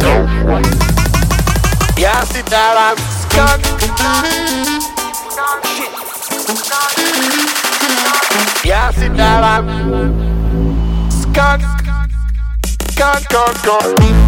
go. Yeah, sit there and scan. Yeah, sit there and scan. Scan, scan, scan.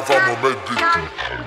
live, I'ma make it.